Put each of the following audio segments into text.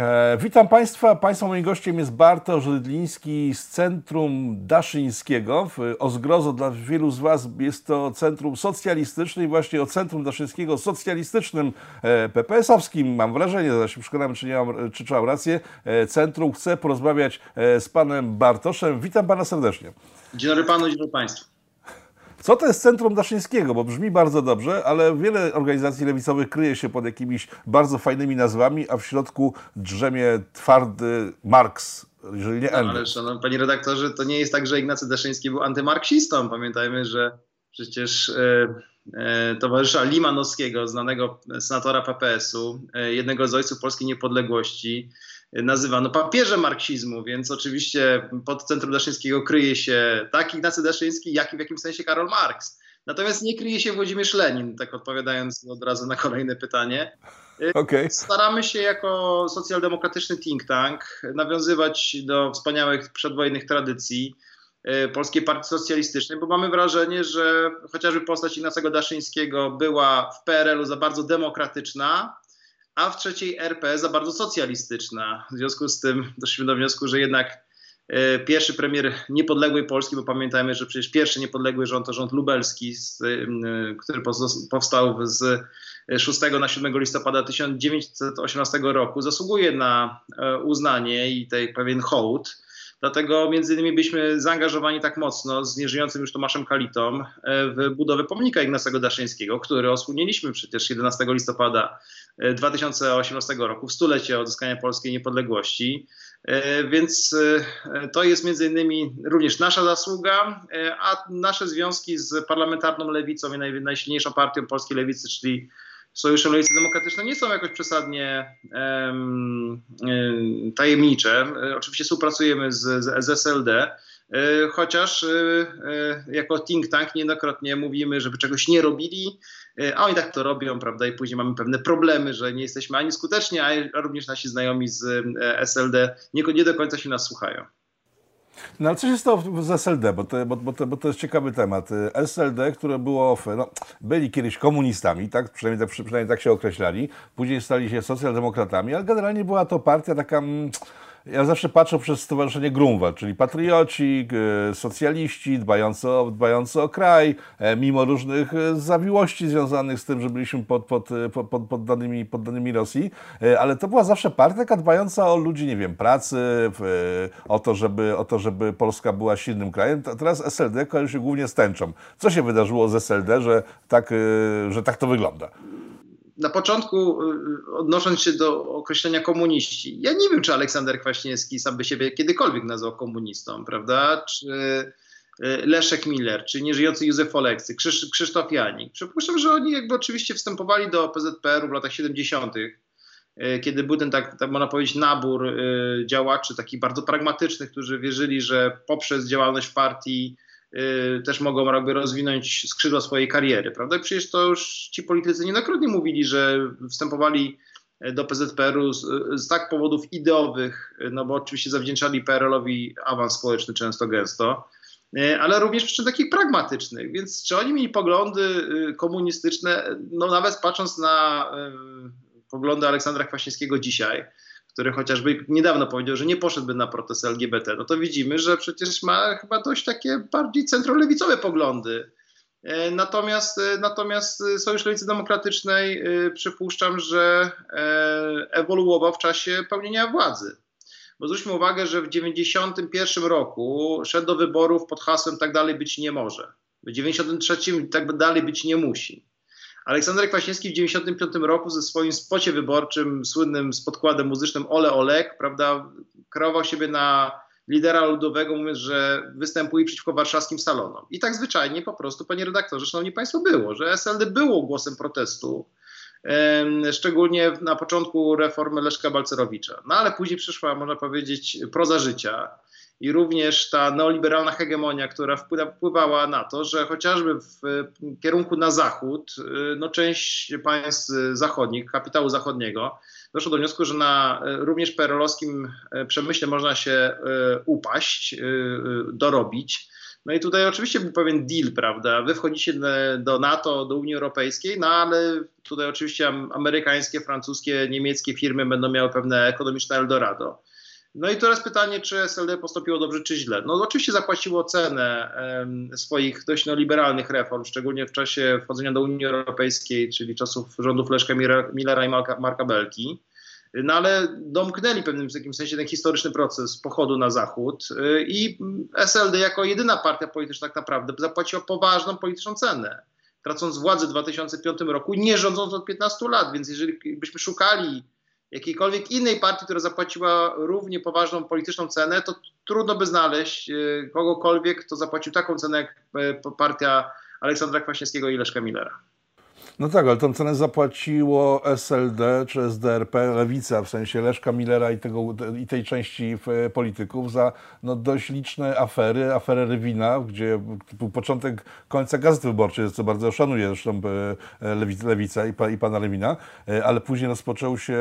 E, witam Państwa. Państwa moim gościem jest Bartosz Rydliński z Centrum Daszyńskiego. O zgrozo dla wielu z Was jest to centrum socjalistyczne i właśnie o Centrum Daszyńskiego socjalistycznym e, PPS-owskim, mam wrażenie, zaraz się przekonamy, czy, nie czy, czy rację, e, centrum chce porozmawiać z Panem Bartoszem. Witam Pana serdecznie. Dzień dobry Panu, dzień dobry Państwu. Co to jest Centrum Daszyńskiego? Bo brzmi bardzo dobrze, ale wiele organizacji lewicowych kryje się pod jakimiś bardzo fajnymi nazwami, a w środku drzemie twardy Marks, jeżeli nie no, Ale szanowni panie redaktorze, to nie jest tak, że Ignacy Daszyński był antymarksistą. Pamiętajmy, że przecież e, e, towarzysza Limanowskiego, znanego senatora PPS-u, e, jednego z ojców polskiej niepodległości, nazywano papieżem marksizmu, więc oczywiście pod centrum Daszyńskiego kryje się tak Ignacy Daszyński, jak i w jakimś sensie Karol Marx. Natomiast nie kryje się Włodzimierz Lenin, tak odpowiadając od razu na kolejne pytanie. Okay. Staramy się jako socjaldemokratyczny think tank nawiązywać do wspaniałych przedwojennych tradycji e, Polskiej Partii Socjalistycznej, bo mamy wrażenie, że chociażby postać Ignacego Daszyńskiego była w PRL-u za bardzo demokratyczna, a w trzeciej RP za bardzo socjalistyczna. W związku z tym doszliśmy do wniosku, że jednak e, pierwszy premier niepodległej Polski, bo pamiętajmy, że przecież pierwszy niepodległy rząd to rząd lubelski, e, który powstał z 6 na 7 listopada 1918 roku, zasługuje na e, uznanie i tej pewien hołd. Dlatego między innymi byliśmy zaangażowani tak mocno z nieżyjącym już Tomaszem Kalitą w budowę pomnika Ignacego Daszyńskiego, który osłoniliśmy przecież 11 listopada 2018 roku, w stulecie odzyskania polskiej niepodległości. E, więc e, to jest między innymi również nasza zasługa, e, a nasze związki z parlamentarną lewicą i najsilniejszą partią polskiej lewicy, czyli Sojuszem Lewicy Demokratycznej nie są jakoś przesadnie um, tajemnicze. Oczywiście współpracujemy z, z, z SLD, E, chociaż e, e, jako think tank niejednokrotnie mówimy, żeby czegoś nie robili, a oni tak to robią, prawda, i później mamy pewne problemy, że nie jesteśmy ani skuteczni, a również nasi znajomi z SLD nie do końca się nas słuchają. No ale co się stało z SLD, bo to, bo, bo, to, bo to jest ciekawy temat. SLD, które było, no, byli kiedyś komunistami, tak? Przynajmniej, tak, przynajmniej tak się określali, później stali się socjaldemokratami, ale generalnie była to partia taka... Mm, ja zawsze patrzę przez Stowarzyszenie Grunwald, czyli patrioci, e, socjaliści, dbający o, dbający o kraj, e, mimo różnych e, zawiłości związanych z tym, że byliśmy pod, pod, pod, poddanymi, poddanymi Rosji, ale to była zawsze partia dbająca o ludzi, nie wiem, pracy, o to, żeby, o to, żeby Polska była silnym krajem. Teraz SLD kojarzy się głównie z tęczą. Co się wydarzyło z SLD, że tak, że tak to wygląda? Na początku, y, y, odnosząc się do określenia komuniści, ja nie wiem, czy Aleksander Kwaśniewski sam by siebie kiedykolwiek nazwał komunistą, prawda? Czy y, Leszek Miller, czy nieżyjący Józef Oleksy, Krzysz, Krzysztof Janik. Przypuszczam, że oni jakby oczywiście wstępowali do PZPR-u w latach 70., kiedy był ten, tak, tak można powiedzieć, nabór działaczy takich bardzo pragmatycznych, którzy wierzyli, że poprzez działalność partii Y, też mogą jakby rozwinąć skrzydła swojej kariery, prawda? przecież to już ci politycy niejednokrotnie mówili, że wstępowali do PZPR-u z, z, tak powodów ideowych, no bo oczywiście zawdzięczali PRL-owi awans społeczny często gęsto, y, ale również przyczyn takich pragmatycznych. Więc czy oni mieli poglądy y, komunistyczne, no nawet patrząc na poglądy Aleksandra Kwaśniewskiego dzisiaj, który chociażby niedawno powiedział, że nie poszedłby na protest LGBT, no to widzimy, że przecież ma chyba dość takie bardziej centrolewicowe poglądy. E, natomiast, e, natomiast Sojusz Lewicy Demokratycznej e, przypuszczam, że ewoluował w czasie pełnienia władzy. Bo zwróćmy uwagę, że w 1991 roku szedł do wyborów pod hasłem tak dalej być nie może. W 1993 tak dalej być nie musi. Aleksander Kwaśniewski w 1995 roku ze swoim spocie wyborczym, słynnym z podkładem muzycznym Ole Olek, prawda, kreował siebie na lidera ludowego, mówiąc, że występuje przeciwko warszawskim salonom. I tak zwyczajnie po prostu, panie redaktorze, szanowni państwo, było, że SLD było głosem protestu, szczególnie na początku reformy Leszka Balcerowicza. No ale później przyszła, można powiedzieć, proza życia i również ta neoliberalna hegemonia, która wpływała na to, że chociażby w kierunku na zachód, y, no część państw zachodnich, kapitału zachodniego, doszło do wniosku, że na y, również perelowskim y, przemyśle można się upaść, dorobić. No i tutaj oczywiście był pewien deal, prawda? Wy wchodzicie do NATO, do Unii Europejskiej, no ale tutaj oczywiście amerykańskie, francuskie, niemieckie firmy będą miały pewne ekonomiczne Eldorado. No i teraz pytanie, czy SLD postąpiło dobrze, czy źle? No oczywiście zapłaciło cenę um, swoich dość neoliberalnych reform, szczególnie w czasie wchodzenia do Unii Europejskiej, czyli czasów rządów Leszka Millera i Marka, Marka Belki. No ale domknęli pewnym w jakimś sensie ten historyczny proces pochodu na zachód y, i SLD jako jedyna partia polityczna tak naprawdę zapłaciła poważną polityczną cenę, tracąc władzę w 2005 roku, nie rządząc od 15 lat, więc jeżeli byśmy szukali jakiejkolwiek innej partii, która zapłaciła równie poważną polityczną cenę, to trudno by znaleźć y, kogokolwiek, kto zapłacił taką cenę jak y, partia Aleksandra Kwaśniewskiego i Leszka Millera. No tak, ale tą cenę zapłaciło SLD czy SDRP, lewica, w sensie Leszka Millera i, tego, i tej części polityków za no, dość liczne afery, aferę Rywina, gdzie był początek końca Gazety Wyborczej, co bardzo szanuję zresztą e, lewica i, i pana Rywina, e, ale później rozpoczął się,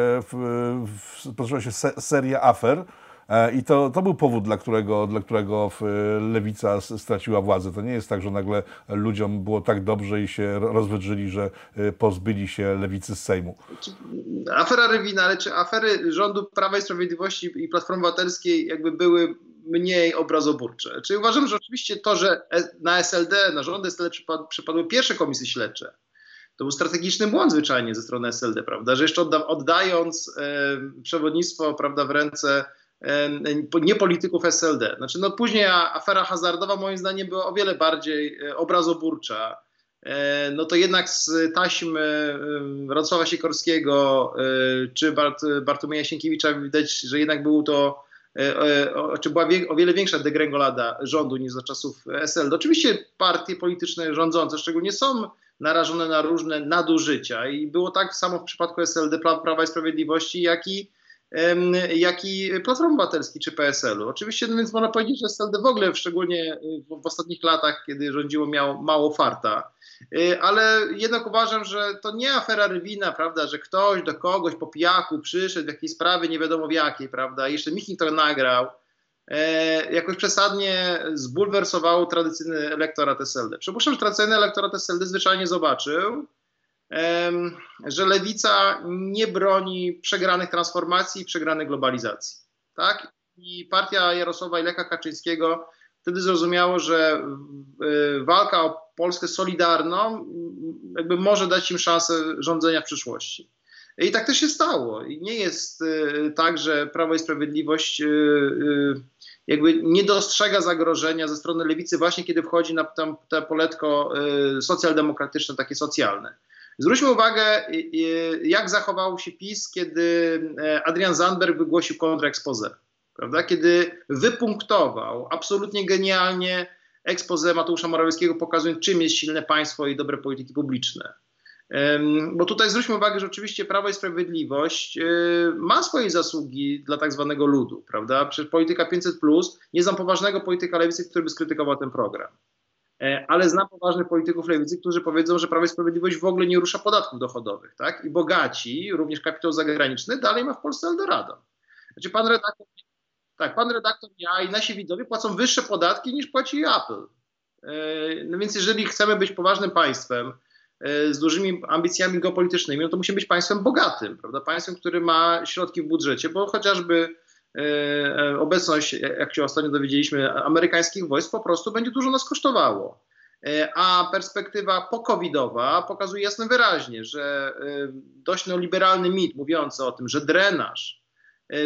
rozpoczęła się seria afer, E, I to, to był powód, dla którego, dla którego lewica straciła władzę. To nie jest tak, że nagle ludziom było tak dobrze i się rozwydrzyli, że e, pozbyli się lewicy z Sejmu. Afera Rywina, ale czy afery rządu Prawa i Sprawiedliwości i Platformy Obywatelskiej jakby były mniej obrazoburcze? Czyli uważam, że oczywiście to, że na SLD, na rząd SLD przypadły pierwsze komisje śledcze, to był strategiczny błąd zwyczajnie ze strony SLD, prawda? Że jeszcze odda oddając e, przewodnictwo prawda, w ręce nie polityków SLD. Znaczy, no później afera hazardowa moim zdaniem była o wiele bardziej e, obrazoburcza. E, no to jednak z taśm Rocława Sikorskiego e, czy Bart, Bartłomieja Sienkiewicza widać, że jednak był to czy była o wiele większa degrengolada rządu niż za czasów SLD. Oczywiście partie polityczne rządzące szczególnie są narażone na różne nadużycia i było tak samo w przypadku SLD, Prawa i Sprawiedliwości, jak i jak i Platformy Obywatelskiej czy PSL-u. Oczywiście, no więc można powiedzieć, że SLD w ogóle, szczególnie w, w ostatnich latach, kiedy rządziło, miało mało farta. Y, ale jednak uważam, że to nie afera Rywina, prawda, że ktoś do kogoś po pijaku przyszedł w jakiejś sprawie, nie wiadomo w jakiej, prawda, i jeszcze Michnik to nagrał, e, jakoś przesadnie zbulwersowało tradycyjny elektorat SLD. Przypuszczam, że tradycyjny elektorat SLD zwyczajnie zobaczył, że lewica nie broni przegranych transformacji i przegranej globalizacji. Tak? I partia Jarosława i Lecha Kaczyńskiego wtedy zrozumiało, że y, walka o Polskę solidarną jakby może dać im szansę rządzenia w przyszłości. I tak też się stało. I nie jest y, tak, że Prawo i Sprawiedliwość y, jakby nie dostrzega zagrożenia ze strony lewicy właśnie kiedy wchodzi na tam, te poletko socjaldemokratyczne, takie socjalne. Zwróćmy uwagę, jak zachował się PiS, kiedy e, Adrian Zandberg wygłosił kontrexpose, prawda? Kiedy wypunktował absolutnie genialnie expose Mateusza Morawieckiego, pokazując, czym jest silne państwo i dobre polityki publiczne. Bo tutaj zwróćmy uwagę, że oczywiście Prawo i Sprawiedliwość e, ma swoje zasługi dla tak zwanego ludu, prawda? Przecież polityka 500, plus, nie znam poważnego polityka lewicy, który by skrytykował ten program. E, ale znam poważnych polityków lewicy, którzy powiedzą, że Prawo i Sprawiedliwość w ogóle nie rusza podatków dochodowych, tak? I bogaci, również kapitał zagraniczny, dalej ma w Polsce Eldorado. Znaczy pan redaktor, tak, pan redaktor, ja i nasi widzowie płacą wyższe podatki niż płaci Apple. E, no więc jeżeli chcemy być poważnym państwem, e, z dużymi ambicjami geopolitycznymi, no to musimy być państwem bogatym, prawda? Państwem, który ma środki w budżecie, bo chociażby obecność, jak się ostatnio dowiedzieliśmy, amerykańskich wojsk po prostu będzie dużo nas kosztowało. E, a perspektywa pokowidowa pokazuje jasno wyraźnie, że dość neoliberalny mit mówiący o tym, że drenaż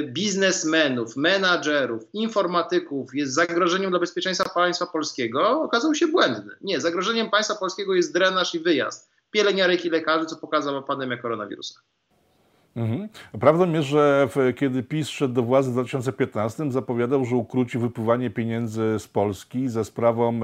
biznesmenów, menadżerów, informatyków jest zagrożeniem dla bezpieczeństwa państwa polskiego, okazał się błędny. Nie, zagrożeniem państwa polskiego jest drenaż i wyjazd pielęgniarek i lekarzy, co pokazała pandemia koronawirusa. Mhm. Prawdą jest, że kiedy PiS szedł do władzy w 2015, zapowiadał, że ukróci wypływanie pieniędzy z Polski za sprawą e,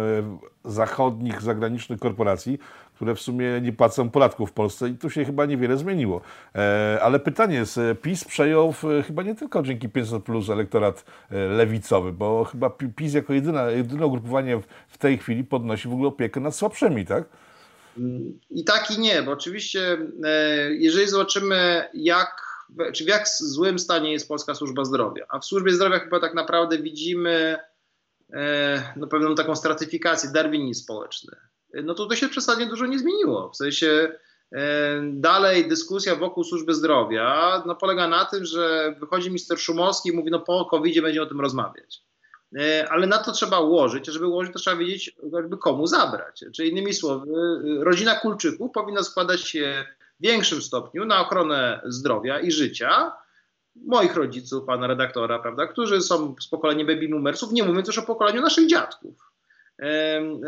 zachodnich, zagranicznych korporacji, które w sumie nie płacą podatków w Polsce i tu się chyba niewiele zmieniło. E, ale pytanie jest, e, PiS przejął chyba nie tylko dzięki 500 plus elektorat lewicowy, bo chyba PiS jako jedyna, jedyne ugrupowanie w, w tej chwili podnosi w ogóle opiekę nad słabszymi, tak? I tak i nie, bo oczywiście e, jeżeli zobaczymy jak, czy w jak złym stanie jest polska służba zdrowia, a w służbie zdrowia chyba tak naprawdę widzimy no, pewną taką stratyfikację, darwinizm społeczny, no to to się przesadnie dużo nie zmieniło. W sensie dalej dyskusja wokół służby zdrowia no, polega na tym, że wychodzi minister Szumowski i mówi, no po covid będziemy o tym rozmawiać. Ale na to trzeba ułożyć, żeby ułożyć, to trzeba wiedzieć, jakby komu zabrać. Czyli innymi słowy, rodzina Kulczyków powinna składać się w większym stopniu na ochronę zdrowia i życia, moich rodziców, pana redaktora, prawda, którzy są z pokolenia baby boomersów, nie mówiąc już o pokoleniu naszych dziadków.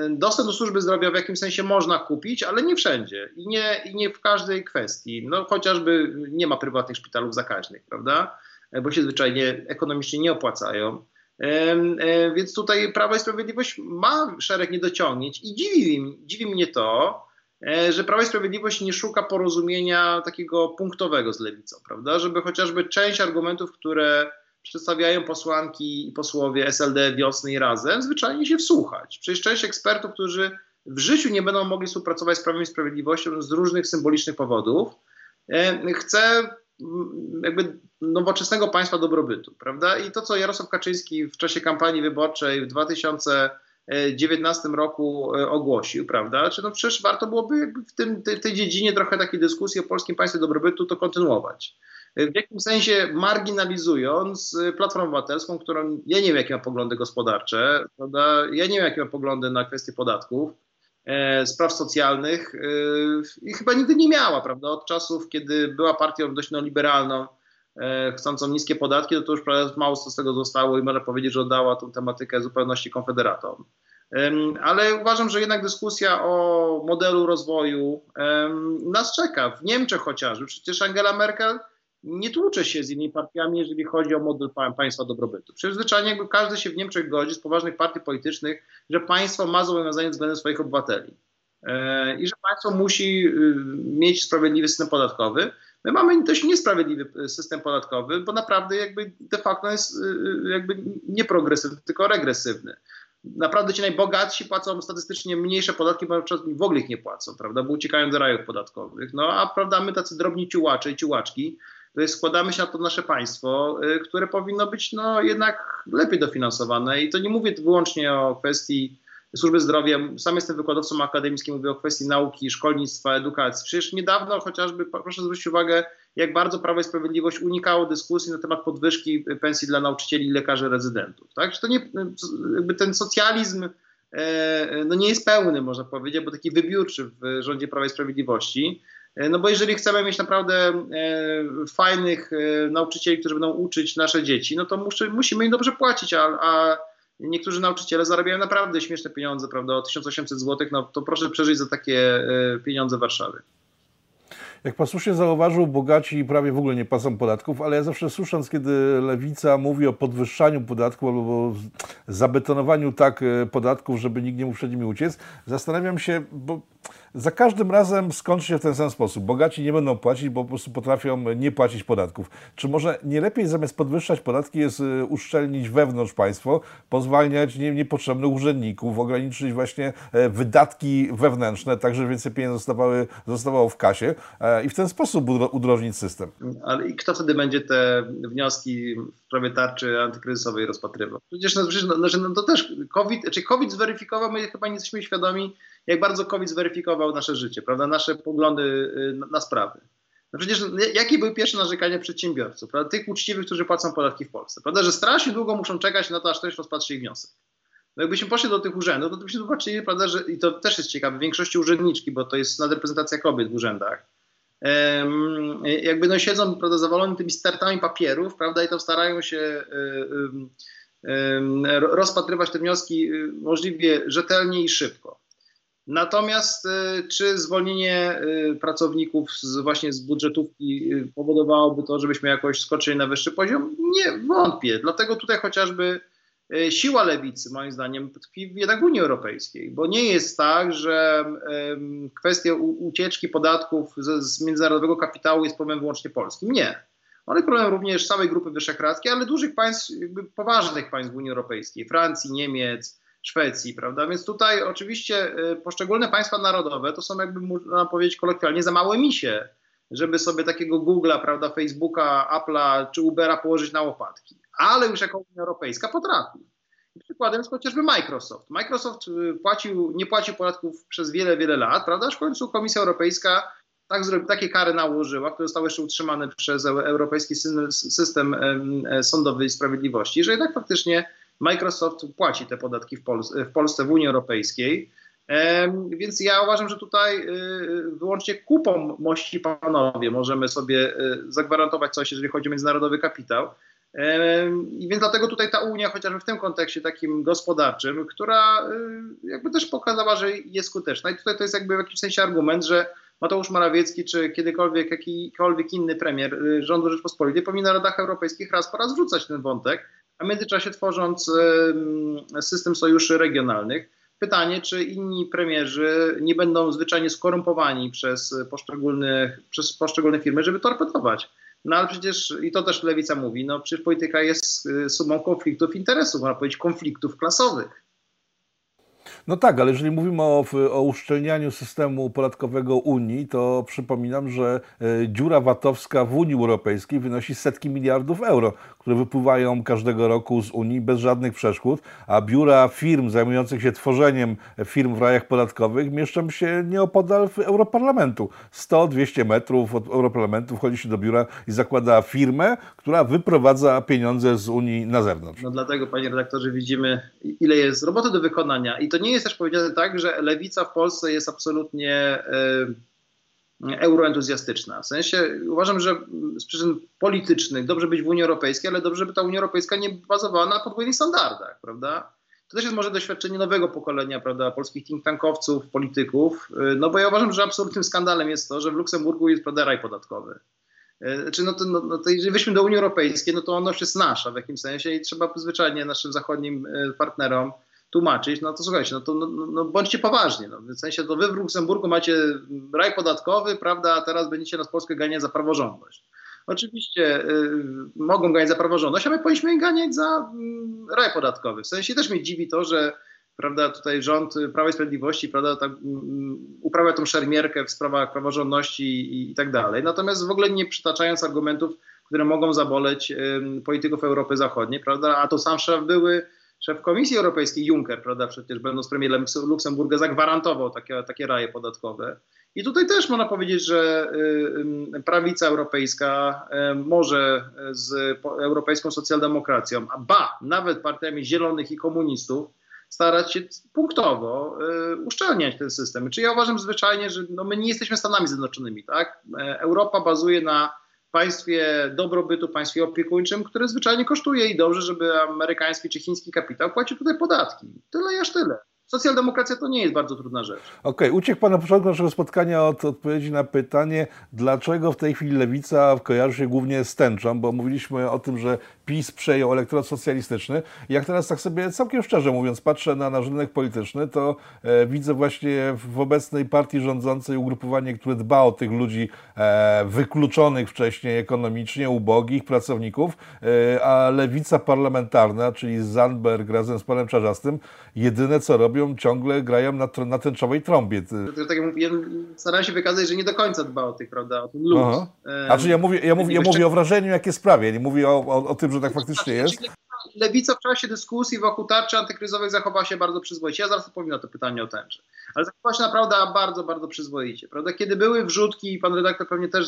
Dostęp do służby zdrowia w jakimś sensie można kupić, ale nie wszędzie i nie, i nie w każdej kwestii. No, chociażby nie ma prywatnych szpitalów zakaźnych, prawda? Bo się zwyczajnie ekonomicznie nie opłacają. Więc tutaj Prawo i Sprawiedliwość ma szereg niedociągnięć i dziwi, dziwi mnie to, E, że Prawo i Sprawiedliwość nie szuka porozumienia takiego punktowego z lewicą, prawda? Żeby chociażby część argumentów, które przedstawiają posłanki i posłowie SLD wiosny i razem, zwyczajnie się wsłuchać. Przecież część ekspertów, którzy w życiu nie będą mogli współpracować z Prawem i Sprawiedliwością z różnych symbolicznych powodów, e, chce jakby nowoczesnego państwa dobrobytu, prawda? I to, co Jarosław Kaczyński w czasie kampanii wyborczej w 2000 2019 roku e, ogłosił, prawda? Czy no przecież warto byłoby w tym, tej, tej dziedzinie trochę takiej dyskusji o polskim państwie dobrobytu to kontynuować. W jakimś sensie marginalizując e, Platformę Obywatelską, którą ja nie wiem, jakie ma poglądy gospodarcze, prawda? Ja nie wiem, jakie ma poglądy na kwestie podatków, e, spraw socjalnych e, i chyba nigdy nie miała, prawda? Od czasów, kiedy była partią dość neoliberalną, e, chcącą niskie podatki, to, to już prawda, mało co z tego zostało i można powiedzieć, że oddała tę tematykę zupełności konfederatom. Ale uważam, że jednak dyskusja o modelu rozwoju nas czeka. W Niemczech chociażby, przecież Angela Merkel nie tłucze się z innymi partiami, jeżeli chodzi o model państwa dobrobytu. Przecież zwyczajnie jakby każdy się w Niemczech godzi z poważnych partii politycznych, że państwo ma zobowiązanie względem swoich obywateli e, i że państwo musi y, mieć sprawiedliwy system podatkowy. My mamy dość niesprawiedliwy system podatkowy, bo naprawdę jakby de facto jest y, y, jakby nie progresywny, tylko regresywny naprawdę ci najbogatsi płacą statystycznie mniejsze podatki, bo w ogóle ich nie płacą, prawda, bo uciekają do rajów podatkowych. No a prawda, my tacy drobni ciułacze i ciułaczki, składamy się na to nasze państwo, y, które powinno być no, jednak lepiej dofinansowane i to nie mówię wyłącznie o kwestii służby zdrowia. Sam jestem wykładowcą akademickim, mówię o kwestii nauki, szkolnictwa, edukacji. Przecież niedawno chociażby, proszę zwrócić uwagę, jak bardzo Prawo i Sprawiedliwość unikało dyskusji na temat podwyżki pensji dla nauczycieli i lekarzy rezydentów. Tak? Że to nie, jakby ten socjalizm e, no nie jest pełny, można powiedzieć, bo taki wybiórczy w rządzie Prawa i Sprawiedliwości. E, no bo jeżeli chcemy mieć naprawdę e, fajnych nauczycieli, którzy będą uczyć nasze dzieci, no to muszy, musimy im dobrze płacić, a, a niektórzy nauczyciele zarabiają naprawdę śmieszne pieniądze, prawda, o 1800 zł, no to proszę przeżyć za takie pieniądze w Warszawie. Jak pan słusznie zauważył, bogaci prawie w ogóle nie płacą podatków, ale ja zawsze słysząc, kiedy lewica mówi o podwyższaniu podatków albo zabetonowaniu tak e, podatków, żeby nikt nie mógł przed nimi uciec, zastanawiam się, bo za każdym razem skończy się w ten sam sposób. Bogaci nie będą płacić, bo po prostu potrafią nie płacić podatków. Czy może nie lepiej zamiast podwyższać podatki jest y, uszczelnić wewnątrz państwo, pozwalniać nie, niepotrzebnych urzędników, ograniczyć właśnie e, wydatki wewnętrzne, tak żeby więcej pieniędzy zostawały, zostawało w kasie e, i w ten sposób udrożnić system. Ale i kto wtedy będzie te wnioski w sprawie tarczy antykryzysowej rozpatrywał? Przecież, no, przecież no, no, to też COVID, czy COVID zweryfikował, my chyba nie jesteśmy świadomi, jak bardzo COVID zweryfikował nasze życie, prawda, nasze poglądy y, na, sprawy. No przecież jakie były pierwsze narzekania przedsiębiorców, prawda? tych uczciwych, którzy płacą podatki w Polsce, prawda? że strasznie długo muszą czekać na to, aż ktoś rozpatrzy ich wniosek. No jakbyśmy poszli do tych urzędów, to byśmy zobaczyli, prawda, że i to też jest ciekawe, w większości urzędniczki, bo to jest nadreprezentacja kobiet w urzędach, um, jakby no siedzą, prawda, zawalone tymi stertami papierów, prawda, i to starają się um, um, rozpatrywać te wnioski możliwie rzetelnie i szybko. Natomiast y, czy zwolnienie y, pracowników z, właśnie z budżetówki y, powodowałoby to, żebyśmy jakoś skoczyli na wyższy poziom? Nie wątpię. Dlatego tutaj chociażby siła lewicy, moim zdaniem, tkwi jednak w Unii Europejskiej, bo nie jest tak, że kwestia ucieczki podatków z, z międzynarodowego kapitału jest problemem wyłącznie polskim. Nie. On jest problemem również całej grupy wyszehradzkiej, ale dużych państw, poważnych państw Unii Europejskiej, Francji, Niemiec, Szwecji, prawda? Więc tutaj oczywiście y, poszczególne państwa narodowe to są jakby można powiedzieć kolokwialnie za małe misie, żeby sobie takiego Google'a, prawda, Facebooka, Apple'a czy Ubera położyć na łopatki. Ale już jako Unia Europejska potrafi. przykładem jest chociażby Microsoft. Microsoft y, płacił, nie płacił podatków przez wiele, wiele lat, prawda? Aż w końcu Komisja Europejska tak, takie kary nałożyła, które zostały jeszcze utrzymane przez europejski system sądowy i sprawiedliwości, że jednak faktycznie Microsoft płaci te podatki w, Pol w Polsce, w Unii Europejskiej. Więc ja uważam, że tutaj y, wyłącznie kupą mości panowie możemy sobie y, zagwarantować coś, jeżeli chodzi o międzynarodowy kapitał. I więc dlatego tutaj ta Unia, chociażby w tym kontekście takim gospodarczym, która y, jakby też pokazała, że jest skuteczna. I tutaj to jest jakby w jakimś sensie argument, że Mateusz Morawiecki, czy kiedykolwiek jakikolwiek inny premier rządu Rzeczpospolitej powinien na radach europejskich raz po raz wrzucać ten wątek, a w międzyczasie tworząc system sojuszy regionalnych. Pytanie, czy inni premierzy nie będą zwyczajnie skorumpowani przez poszczególne, przez poszczególne firmy, żeby torpedować. No ale przecież, i to też lewica mówi, no przecież polityka jest y, sumą konfliktów interesów, można powiedzieć konfliktów klasowych. No tak, ale jeżeli mówimy o, o uszczelnianiu systemu podatkowego Unii, to przypominam, że e, dziura VAT-owska w Unii Europejskiej wynosi setki miliardów euro, które wypływają każdego roku z Unii bez żadnych przeszkód, a biura firm zajmujących się tworzeniem firm w rajach podatkowych mieszczą się nieopodal Europarlamentu. 100-200 metrów od Europarlamentu wchodzi się do biura i zakłada firmę, która wyprowadza pieniądze z Unii na zewnątrz. No dlatego, panie redaktorze, widzimy, ile jest roboty do wykonania. I to nie jest też powiedziane tak, że lewica w Polsce jest absolutnie y, euroentuzjastyczna. W sensie uważam, że z przyczyn politycznych dobrze być w Unii Europejskiej, ale dobrze, by ta Unia Europejska nie bazowała na podwójnych standardach, prawda? To też jest może doświadczenie nowego pokolenia, prawda, polskich think tankowców, polityków, y, no bo ja uważam, że absolutnym skandalem jest to, że w Luksemburgu jest, prawda, raj podatkowy. Y, znaczy, no to, no, no to jeżeli weźmy do Unii Europejskiej, no to ona już jest w jakimś sensie i trzeba zwyczajnie naszym zachodnim partnerom tłumaczyć, no to słuchajcie, no to no, no, no bądźcie poważni. No. W sensie to wy w Luksemburgu macie raj podatkowy, prawda, a teraz będziecie nas Polskę ganiać za praworządność. Oczywiście y, mogą ganiać za praworządność, a my powinniśmy ganiać za y, raj podatkowy. W sensie też mnie dziwi to, że prawda, tutaj rząd Prawa i Sprawiedliwości prawda, tak, y, uprawia tą szermierkę w sprawach praworządności i, i tak dalej. Natomiast w ogóle nie przytaczając argumentów, które mogą zaboleć polityków Europy Zachodniej, prawda, a to sam były szef Komisji Europejskiej Juncker, prawda, przecież będąc premierem Luksemburga, zagwarantował takie, takie raje podatkowe. I tutaj też można powiedzieć, że y, y, prawica europejska y, może z europejską socjaldemokracją, a ba, nawet partiami zielonych i komunistów, starać się punktowo uszczelniać ten system. Czy ja uważam zwyczajnie, że no my nie jesteśmy Stanami Zjednoczonymi, tak? Europa bazuje na państwie dobrobytu, państwie opiekuńczym, które zwyczajnie kosztuje i dobrze, żeby amerykański czy chiński kapitał płacił tutaj podatki. Tyle aż tyle. Socjaldemokracja to nie jest bardzo trudna rzecz. Okej, okay. uciekł Pan na początku naszego spotkania od odpowiedzi na pytanie, dlaczego w tej chwili lewica kojarzy się głównie z tęczą, bo mówiliśmy o tym, że PiS przejął elektorat socjalistyczny. Jak teraz tak sobie całkiem szczerze mówiąc patrzę na nasz rynek polityczny, to e, widzę właśnie w obecnej partii rządzącej ugrupowanie, które dba o tych ludzi e, wykluczonych wcześniej ekonomicznie, ubogich pracowników, e, a lewica parlamentarna, czyli Zandberg razem z panem Czarzastym, jedyne co robią, ciągle grają na, na tęczowej trąbie. Tak jak staram się wykazać, że nie do końca dba o tych, prawda, o ten lud. A czy ja mówię, ja mówię, ja mówię o wrażeniu, jakie sprawie, nie mówię o, o, o tym, że tak faktycznie jest. Lewica w czasie dyskusji wokół tarczy antykryzowej zachowała się bardzo przyzwoicie. Ja zaraz odpowiem na to pytanie o tęczę. Ale zachowała się naprawdę bardzo, bardzo przyzwoicie. Prawda? Kiedy były wrzutki, pan redaktor pewnie też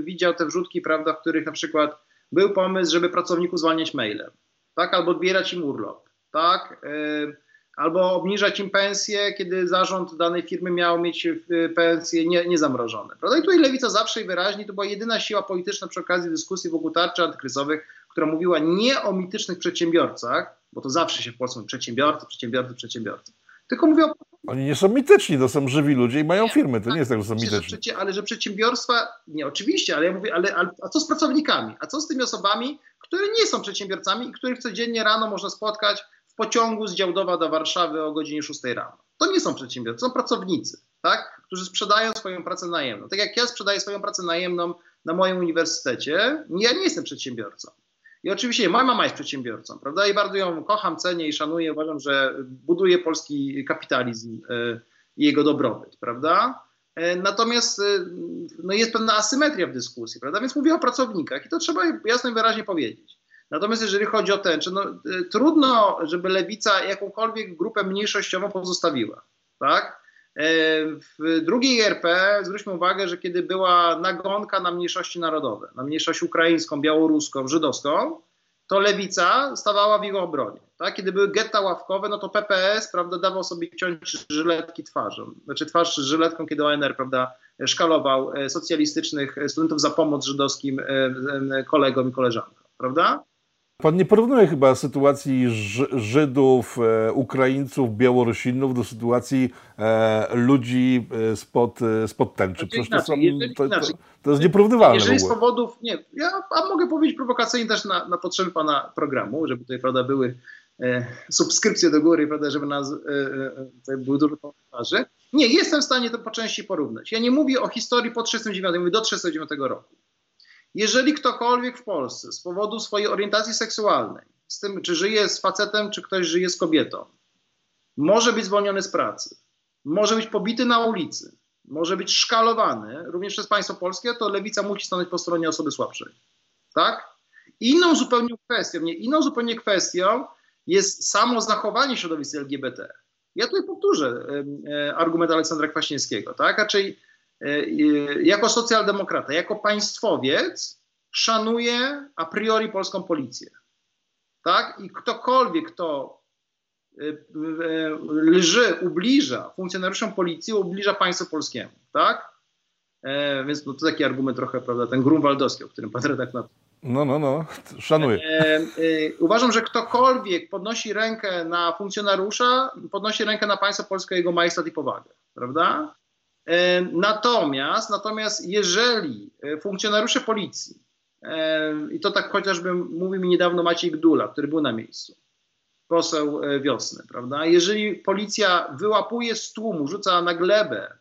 widział te wrzutki, prawda, w których na przykład był pomysł, żeby pracowników zwalniać mailem, tak? albo odbierać im urlop. Tak? Yy, albo obniżać im pensje, kiedy zarząd danej firmy miał mieć pensje nie, niezamrożone. Prawda? I tutaj lewica zawsze i wyraźnie to była jedyna siła polityczna przy okazji dyskusji wokół tarczy antykryzowych, która mówiła nie o mitycznych przedsiębiorcach, bo to zawsze się w Polsce przedsiębiorcy, przedsiębiorcy, przedsiębiorcy, tylko mówią o oni nie są mityczni, to są żywi ludzie i mają firmy. To nie jest tak, że są mityczni. Że, ale że przedsiębiorstwa, nie oczywiście, ale ja mówię, ale, ale, a co z pracownikami? A co z tymi osobami, które nie są przedsiębiorcami i których codziennie rano można spotkać w pociągu z Działdowa do Warszawy o godzinie 6 rano? To nie są przedsiębiorcy, to są pracownicy, tak? którzy sprzedają swoją pracę najemną. Tak jak ja sprzedaję swoją pracę najemną na moim uniwersytecie, ja nie jestem przedsiębiorcą. I oczywiście moja mama jest przedsiębiorcą, prawda? I bardzo ją kocham, cenię i szanuję. Uważam, że buduje polski kapitalizm e, i jego dobrobyt, prawda? E, natomiast e, no jest pewna asymetria w dyskusji, prawda? Więc mówię o pracownikach i to trzeba jasno i wyraźnie powiedzieć. Natomiast jeżeli chodzi o tęczę, no, trudno, żeby lewica jakąkolwiek grupę mniejszościową pozostawiła. Tak? W drugiej RP zwróćmy uwagę, że kiedy była nagonka na mniejszości narodowe, na mniejszość ukraińską, białoruską, żydowską, to lewica stawała w jego obronie. Tak? Kiedy były getta ławkowe, no to PPS prawda, dawał sobie ciąć żyletki twarzą. Znaczy twarz żyletką, kiedy ONR prawda, szkalował e, socjalistycznych studentów za pomoc żydowskim e, e, kolegom i koleżankom. Prawda? Pan nie porównuje chyba sytuacji Żydów, e, Ukraińców, Białorusinów do sytuacji e, ludzi e, spod, spod tęczy. Przecież to, są, to, to, to jest nieporównywalne. Jeżeli z powodów, nie, ja a mogę powiedzieć prowokacyjnie też na, na potrzeby pana programu, żeby tutaj prawda, były e, subskrypcje do góry, prawda, żeby nas e, e, było dużo komentarzy. Nie, jestem w stanie to po części porównać. Ja nie mówię o historii po 1939, mówię do 1939 roku. Jeżeli ktokolwiek w Polsce z powodu swojej orientacji seksualnej, z tym, czy żyje z facetem, czy ktoś żyje z kobietą, może być zwolniony z pracy, może być pobity na ulicy, może być szkalowany również przez państwo polskie, to lewica musi stanąć po stronie osoby słabszej. Tak? Inną zupełnie kwestią, nie, inną zupełnie kwestią jest samo zachowanie środowiska LGBT. Ja tutaj powtórzę e, argument Aleksandra Kwaśniewskiego, tak? Raczej jako socjaldemokrata, jako państwowiec szanuję a priori polską policję. Tak? I ktokolwiek, kto e, lży, ubliża funkcjonariuszom policji, ubliża państwu polskiemu. Tak? Więc no, to taki argument trochę, prawda, ten grunwaldowski, o którym pan redaktor no, no, no, szanuję. E, e, uważam, że ktokolwiek podnosi rękę na funkcjonariusza, podnosi rękę na państwo polskie, jego majestat i powagę, prawda? E, natomiast, natomiast jeżeli e, funkcjonariusze policji, e, i to tak chociażby mówił mi niedawno Maciej Gdula, który był na miejscu, poseł wiosny, prawda? Jeżeli policja wyłapuje z tłumu, rzuca na glebę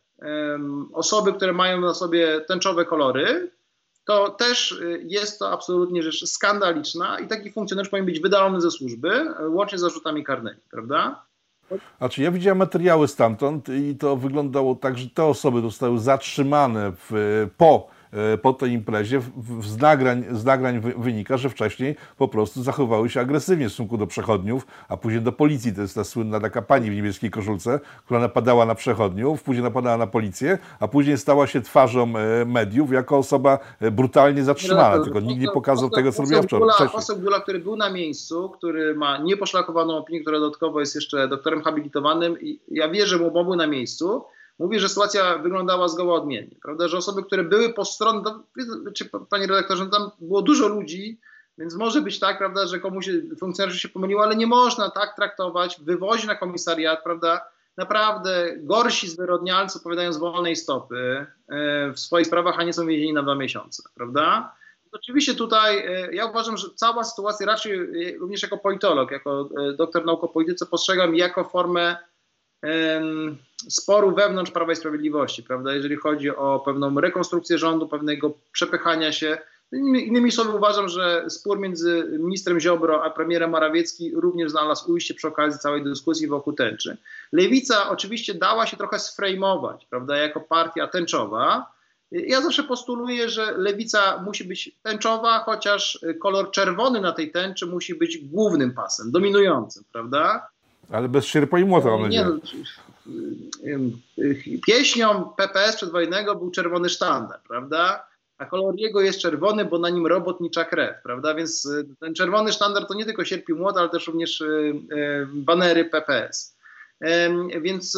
osoby, które mają na sobie tęczowe kolory, to też jest to absolutnie rzecz skandaliczna i taki funkcjonariusz powinien być wydalony ze służby, łącznie z zarzutami karnymi, prawda? Znaczy, ja widziałem materiały stamtąd i to wyglądało tak, że te osoby zostały zatrzymane w, po po tej imprezie z nagrań, z nagrań wynika, że wcześniej po prostu zachowały się agresywnie w stosunku do przechodniów, a później do policji. To jest ta słynna taka pani w niebieskiej koszulce, która napadała na przechodniów, później napadała na policję, a później stała się twarzą e, mediów jako osoba e, brutalnie zatrzymana. No, tylko nikt nie pokazał tego, co robiła wczoraj. Poseł Gula, który był na miejscu, który ma nieposzlakowaną opinię, która dodatkowo jest jeszcze doktorem habilitowanym i ja wierzę mu, bo był na miejscu, Mówi, że sytuacja wyglądała zgoła odmiennie, prawda? Że osoby, które były po stronie, czy panie redaktorze, tam było dużo ludzi, więc może być tak, prawda, że komuś funkcjonariusz się pomylił, ale nie można tak traktować, wywozi na komisariat, prawda? Naprawdę gorsi zwyrodnialcy opowiadają z wolnej stopy e, w swoich sprawach, a nie są więzieni na dwa miesiące, prawda? Oczywiście tutaj e, ja uważam, że cała sytuacja raczej e, również jako politolog, jako doktor nauk o polityce postrzegam jako formę sporu wewnątrz Prawa i Sprawiedliwości, prawda, jeżeli chodzi o pewną rekonstrukcję rządu, pewnego przepychania się. Innymi słowy uważam, że spór między ministrem Ziobro a premierem Morawiecki również znalazł ujście przy okazji całej dyskusji wokół tęczy. Lewica oczywiście dała się trochę sfrejmować, prawda, jako partia tęczowa. Ja zawsze postuluję, że lewica musi być tęczowa, chociaż kolor czerwony na tej tęczy musi być głównym pasem, dominującym, prawda? Ale bez sierpa i młota, mam nadzieję. Pieśnią PPS przedwojennego był czerwony sztandar, prawda? A kolor jego jest czerwony, bo na nim robotnicza krew, prawda? Więc y, ten czerwony sztandar to nie tylko sierp i młot, ale też również y, y, banery PPS. Więc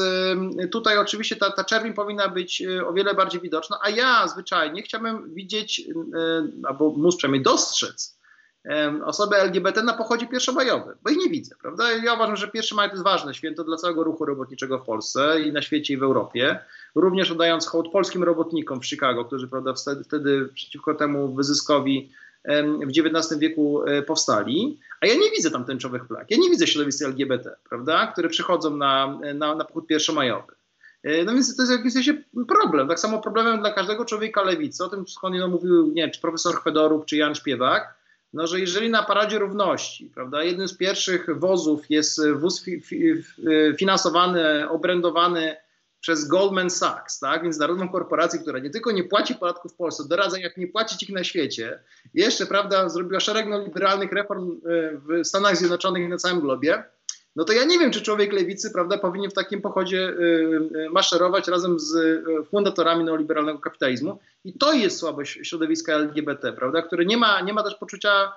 tutaj oczywiście ta, ta czerwień powinna być o wiele bardziej widoczna, a ja zwyczajnie chciałbym widzieć, albo móc przynajmniej dostrzec, osoby LGBT na pochodzie pierwszomajowym, bo ich nie widzę, prawda? Ja uważam, że 1 maj to jest ważne święto dla całego ruchu robotniczego w Polsce i na świecie i w Europie. Również oddając hołd polskim robotnikom w Chicago, którzy prawda, wtedy, wtedy przeciwko temu wyzyskowi w XIX wieku e, powstali, a ja nie widzę tam tęczowych plag. Ja nie widzę środowiska LGBT, prawda, które przychodzą na, na, na pochód pierwszomajowy. E, no więc to jest jakiś sensie problem. Tak samo problemem dla każdego człowieka lewicy, o tym skądinąd mówił, nie wiem, czy profesor Chwedoruk, czy Jan Śpiewak, no, że jeżeli na Paradzie Równości, prawda, jednym z pierwszych wozów jest wóz fi, fi, finansowany, obrędowany przez Goldman Sachs, tak? międzynarodową korporację, która nie tylko nie płaci podatków w Polsce, doradza jak nie płacić ich na świecie, jeszcze prawda, zrobiła szereg liberalnych reform e, w Stanach Zjednoczonych i na całym globie, no to ja nie wiem, czy człowiek lewicy prawda, powinien w takim pochodzie e, maszerować razem z fundatorami neoliberalnego kapitalizmu. I to jest słabość środowiska LGBT, prawda, które nie ma, nie ma też poczucia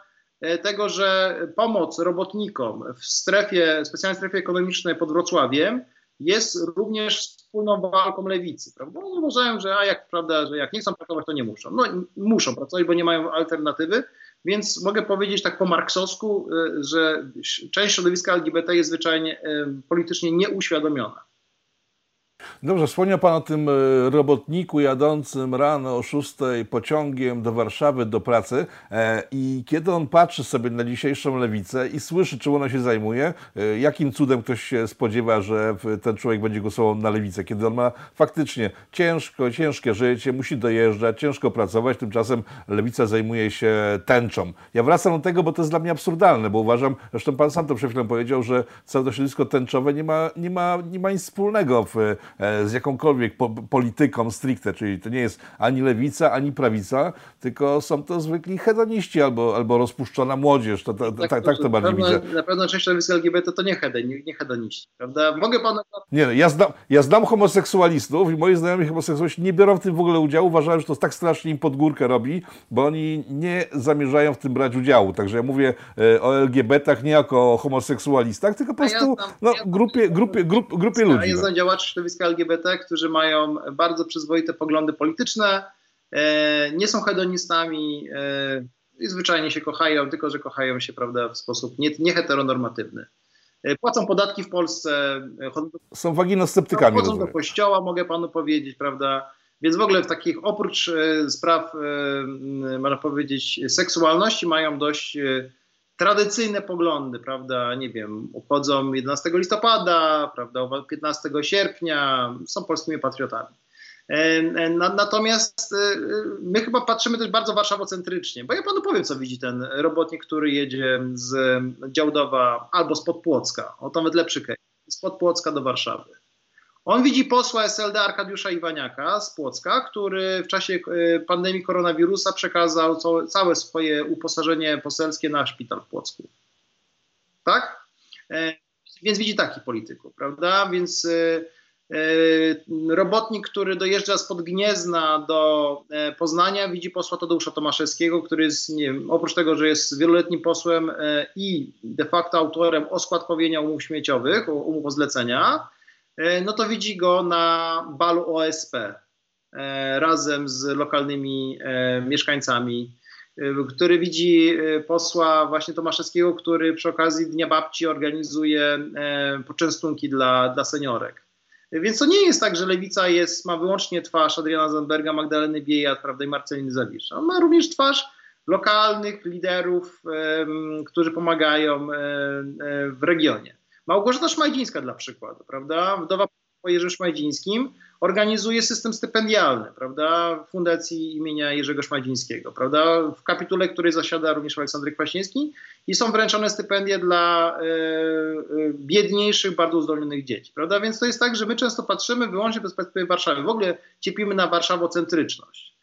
tego, że pomoc robotnikom w strefie, specjalnej strefie ekonomicznej pod Wrocławiem jest również wspólną walką lewicy. Prawda? Oni uważają, że a jak, prawda, że jak nie chcą pracować, to nie muszą. No muszą pracować, bo nie mają alternatywy, więc mogę powiedzieć tak po marksowsku, y, że część środowiska LGBT jest zwyczajnie y, politycznie nieuświadomiona. Dobrze, wspomniał Pan o tym e, robotniku jadącym rano o 6 pociągiem do Warszawy, do pracy e, i kiedy on patrzy sobie na dzisiejszą lewicę i słyszy, czym ona się zajmuje, e, jakim cudem ktoś się spodziewa, że ten człowiek będzie głosował na lewicę, kiedy on ma faktycznie ciężko, ciężkie życie, musi dojeżdżać, ciężko pracować, tymczasem lewica zajmuje się tęczą. Ja wracam do tego, bo to jest dla mnie absurdalne, bo uważam, zresztą Pan sam to przed chwilą powiedział, że całe to środowisko tęczowe nie ma, nie ma, nie ma nic wspólnego w z jakąkolwiek po, polityką stricte, czyli to nie jest ani lewica, ani prawica, tylko są to zwykli hedoniści albo, albo rozpuszczona młodzież. To, to, tak, tak, tak to bardziej pewno, widzę. Na pewno część środowiska LGBT to nie, hedoni, nie hedoniści, prawda? Mogę pana... Nie, no, ja, znam, ja znam homoseksualistów i moi znajomi homoseksualiści nie biorą w tym w ogóle udziału, uważają, że to tak strasznie im pod górkę robi, bo oni nie zamierzają w tym brać udziału. Także ja mówię e, o LGBT nie jako o homoseksualistach, tylko po prostu ja znam, no, ja grupie, grupie, grupie, grupie ludzi. Ja znam działaczy środowiska LGBT, którzy mają bardzo przyzwoite poglądy polityczne, e, nie są hedonistami e, i zwyczajnie się kochają, tylko że kochają się prawda, w sposób nieheteronormatywny. Nie płacą podatki w Polsce. Chodzą do, są waginosceptykami. Chodzą rozumiem. do kościoła, mogę panu powiedzieć, prawda? Więc w ogóle w takich oprócz spraw, można powiedzieć, seksualności mają dość tradycyjne poglądy, prawda, nie wiem, obchodzą 11 listopada, prawda, 15 sierpnia, są polskimi patriotami. E, e, natomiast e, my chyba patrzymy też bardzo warszawocentrycznie, bo ja panu powiem, co widzi ten robotnik, który jedzie z Działdowa albo z Podpłocka, o to nawet lepszy case, z Podpłocka do Warszawy. On widzi posła SLD Arkadiusza Iwaniaka z Płocka, który w czasie e, pandemii koronawirusa przekazał całe swoje uposażenie poselskie na szpital w Płocku. Tak? E, więc widzi taki polityków, prawda? Więc e, robotnik, który dojeżdża spod Gniezna do Poznania, widzi posła Tadeusza Tomaszewskiego, który jest, nie wiem, oprócz tego, że jest wieloletnim posłem i de facto autorem oskładkowienia umów śmieciowych, umów o zlecenia, no to widzi go na balu OSP e, razem z lokalnymi e, mieszkańcami, który widzi posła właśnie Tomaszewskiego, który przy okazji Dnia Babci organizuje poczęstunki dla, dla seniorek. Więc to nie jest tak, że lewica jest, ma wyłącznie twarz Adriana Zandberga, Magdaleny Biejat prawda, i Marceliny Zawisza. On ma również twarz lokalnych liderów, którzy pomagają w regionie. Małgorzata Szmajdzińska dla przykładu, prawda? Wdowa po Jerzym Szmajdzińskim organizuje system stypendialny, prawda? Fundacji imienia Jerzego Szmajdzińskiego, prawda? W kapitule, której zasiada również Aleksander Kwaśniewski i są wręczone stypendia dla e, e, biedniejszych, bardzo uzdolnionych dzieci, prawda? Więc to jest tak, że my często patrzymy wyłącznie z perspektywy Warszawy. W ogóle cierpimy na warszawocentryczność.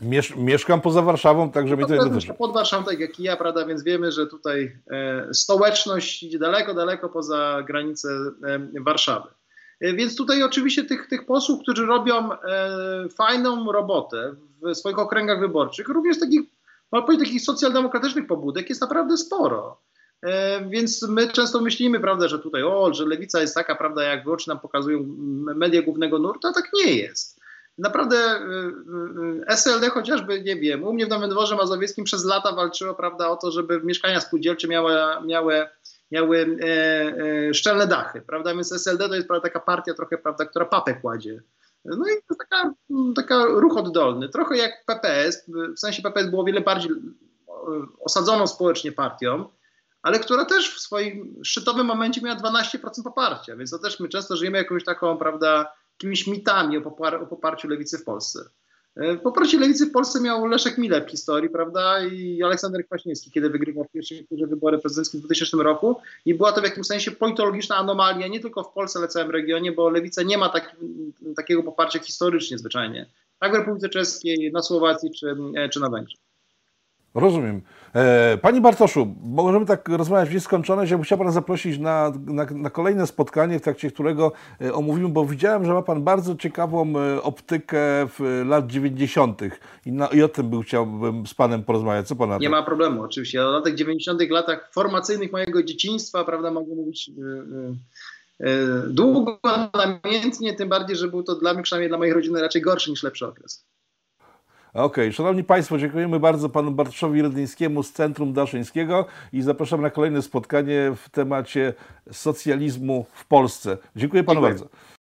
Miesz, mieszkam poza Warszawą, także no, mi to dotyczy. Pod Warszawą, tak jak i ja, prawda, więc wiemy, że tutaj e, stołeczność idzie daleko, daleko poza granice e, Warszawy. E, więc tutaj oczywiście tych, tych posłów, którzy robią e, fajną robotę w swoich okręgach wyborczych, również takich, można powiedzieć, takich socjaldemokratycznych pobudek jest naprawdę sporo. E, więc my często myślimy, prawda, że tutaj, o, że lewica jest taka, prawda, jak wyłącznie nam pokazują media głównego nurtu, a tak nie jest naprawdę y, y, y, SLD chociażby, nie wiem, u mnie w Nowym Dworze Mazowieckim przez lata walczyło, prawda, o to, żeby mieszkania spółdzielcze miały, miały, miały e, e, szczelne dachy, prawda, więc SLD to jest prawda, taka partia trochę, prawda, która papę kładzie. No i to taka, taka ruch oddolny, trochę jak PPS, w sensie PPS było wiele bardziej osadzoną społecznie partią, ale która też w swoim szczytowym momencie miała 12% poparcia, więc to też my często żyjemy jakąś taką, prawda, jakimiś mitami o, popar o poparciu lewicy w Polsce. E, po procie lewicy w Polsce miał Leszek Miller w historii, prawda, i Aleksander Kwaśniewski, kiedy wygrywał w pierwszej turze wybory prezydenckie w 2000 roku i była to w jakimś sensie politologiczna anomalia, nie tylko w Polsce, ale w całym regionie, bo lewica nie ma tak, takiego poparcia historycznie zwyczajnie, tak w Republice Czeskiej, na Słowacji czy, e, czy na Węgrzech. Rozumiem. E, Panie Bartoszu, możemy tak rozmawiać w nieskończoność. Ja bym chciał Pana zaprosić na, na, na, kolejne spotkanie, w trakcie którego e, omówimy, bo widziałem, że ma Pan bardzo ciekawą e, optykę w lat 90. I, na, i o tym był, chciałbym z Panem porozmawiać. Co Pan Nie ma problemu, oczywiście. O latach 90., latach formacyjnych mojego dzieciństwa, prawda, mogę mówić długo, namiętnie, tym bardziej, że był to dla mnie, przynajmniej dla mojej rodziny, raczej gorszy niż lepszy okres. Okej, okay. Szanowni Państwo, dziękujemy bardzo Panu Bartoszowi Rydlińskiemu z Centrum Daszyńskiego i zapraszam na kolejne spotkanie w temacie socjalizmu w Polsce. Dziękuję Panu Dziękuję. bardzo.